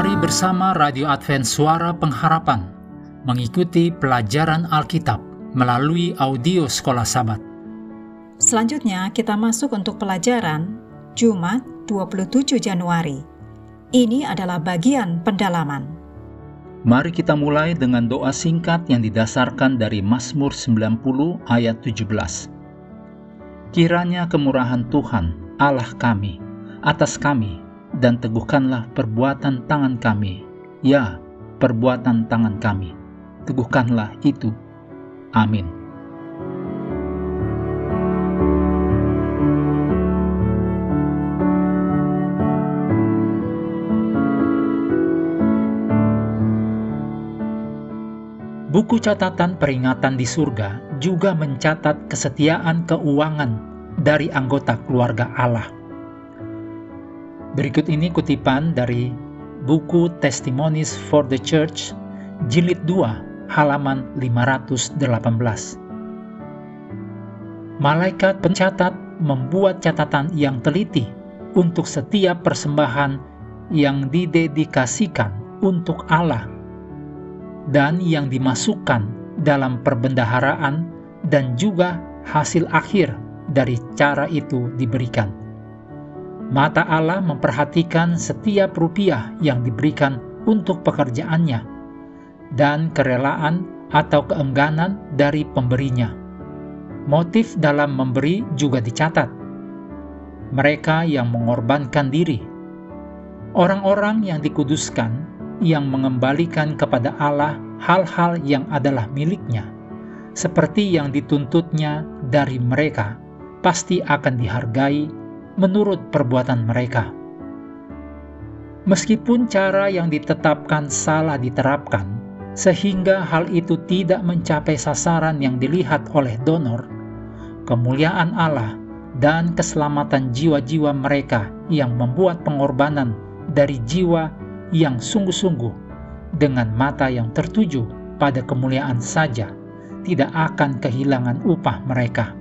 Mari bersama Radio Advent Suara Pengharapan mengikuti pelajaran Alkitab melalui audio Sekolah Sabat. Selanjutnya kita masuk untuk pelajaran Jumat 27 Januari. Ini adalah bagian pendalaman. Mari kita mulai dengan doa singkat yang didasarkan dari Mazmur 90 ayat 17. Kiranya kemurahan Tuhan, Allah kami, atas kami, dan teguhkanlah perbuatan tangan kami. Ya, perbuatan tangan kami. Teguhkanlah itu. Amin. Buku catatan peringatan di surga juga mencatat kesetiaan keuangan dari anggota keluarga Allah. Berikut ini kutipan dari buku Testimonies for the Church, jilid 2, halaman 518. Malaikat pencatat membuat catatan yang teliti untuk setiap persembahan yang didedikasikan untuk Allah dan yang dimasukkan dalam perbendaharaan dan juga hasil akhir dari cara itu diberikan. Mata Allah memperhatikan setiap rupiah yang diberikan untuk pekerjaannya dan kerelaan atau keengganan dari pemberinya. Motif dalam memberi juga dicatat. Mereka yang mengorbankan diri, orang-orang yang dikuduskan yang mengembalikan kepada Allah hal-hal yang adalah miliknya, seperti yang dituntutnya dari mereka, pasti akan dihargai menurut perbuatan mereka. Meskipun cara yang ditetapkan salah diterapkan, sehingga hal itu tidak mencapai sasaran yang dilihat oleh donor, kemuliaan Allah dan keselamatan jiwa-jiwa mereka yang membuat pengorbanan dari jiwa yang sungguh-sungguh dengan mata yang tertuju pada kemuliaan saja tidak akan kehilangan upah mereka.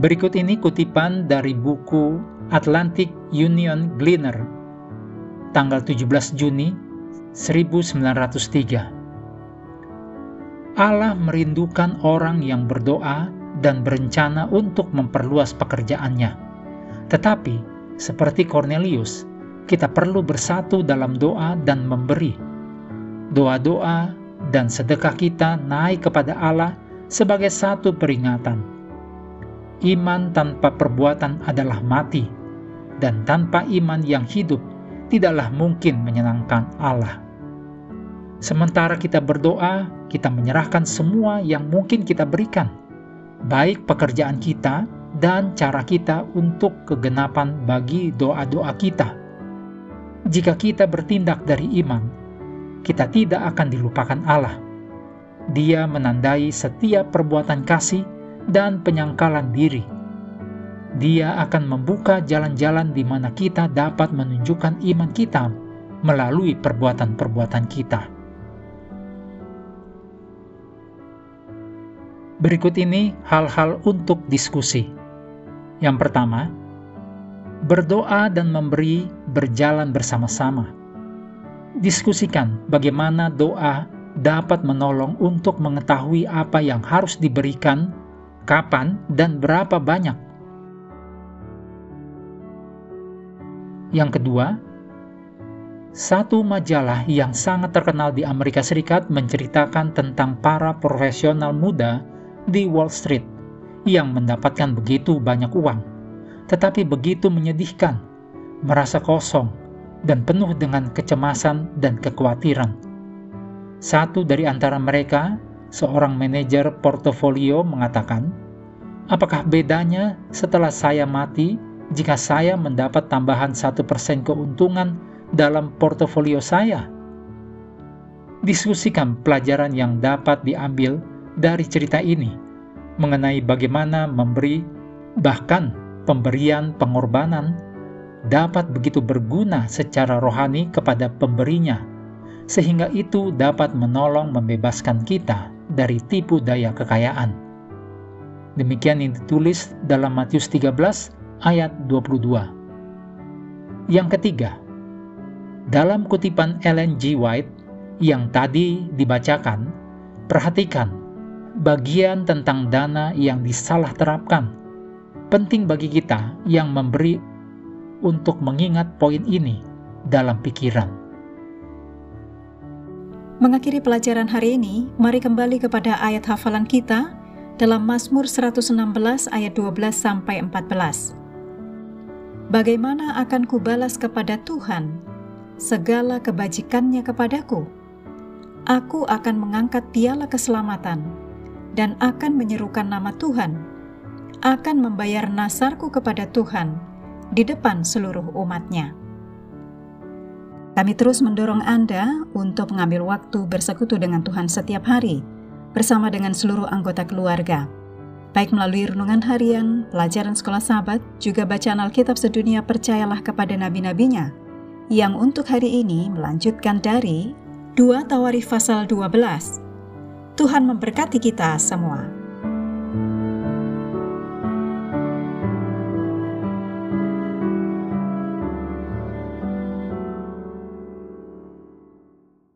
Berikut ini kutipan dari buku Atlantic Union Gleaner tanggal 17 Juni 1903. Allah merindukan orang yang berdoa dan berencana untuk memperluas pekerjaannya. Tetapi seperti Cornelius, kita perlu bersatu dalam doa dan memberi. Doa-doa dan sedekah kita naik kepada Allah sebagai satu peringatan. Iman tanpa perbuatan adalah mati, dan tanpa iman yang hidup tidaklah mungkin menyenangkan Allah. Sementara kita berdoa, kita menyerahkan semua yang mungkin kita berikan, baik pekerjaan kita dan cara kita untuk kegenapan bagi doa-doa kita. Jika kita bertindak dari iman, kita tidak akan dilupakan Allah. Dia menandai setiap perbuatan kasih dan penyangkalan diri. Dia akan membuka jalan-jalan di mana kita dapat menunjukkan iman kita melalui perbuatan-perbuatan kita. Berikut ini hal-hal untuk diskusi. Yang pertama, berdoa dan memberi berjalan bersama-sama. Diskusikan bagaimana doa dapat menolong untuk mengetahui apa yang harus diberikan, kapan, dan berapa banyak. Yang kedua, satu majalah yang sangat terkenal di Amerika Serikat menceritakan tentang para profesional muda di Wall Street yang mendapatkan begitu banyak uang, tetapi begitu menyedihkan, merasa kosong, dan penuh dengan kecemasan dan kekhawatiran. Satu dari antara mereka, seorang manajer portofolio mengatakan, apakah bedanya setelah saya mati jika saya mendapat tambahan satu persen keuntungan dalam portofolio saya? Diskusikan pelajaran yang dapat diambil dari cerita ini mengenai bagaimana memberi, bahkan pemberian pengorbanan, dapat begitu berguna secara rohani kepada pemberinya, sehingga itu dapat menolong membebaskan kita dari tipu daya kekayaan. Demikian yang ditulis dalam Matius 13 ayat 22. Yang ketiga, dalam kutipan Ellen G. White yang tadi dibacakan, perhatikan bagian tentang dana yang disalah terapkan. Penting bagi kita yang memberi untuk mengingat poin ini dalam pikiran. Mengakhiri pelajaran hari ini, mari kembali kepada ayat hafalan kita dalam Mazmur 116 ayat 12 sampai 14. Bagaimana akan kubalas kepada Tuhan segala kebajikannya kepadaku? Aku akan mengangkat piala keselamatan dan akan menyerukan nama Tuhan, akan membayar nasarku kepada Tuhan di depan seluruh umatnya. Kami terus mendorong Anda untuk mengambil waktu bersekutu dengan Tuhan setiap hari, bersama dengan seluruh anggota keluarga, baik melalui renungan harian, pelajaran sekolah sahabat, juga bacaan Alkitab sedunia percayalah kepada nabi-nabinya, yang untuk hari ini melanjutkan dari 2 Tawarif pasal 12. Tuhan memberkati kita semua.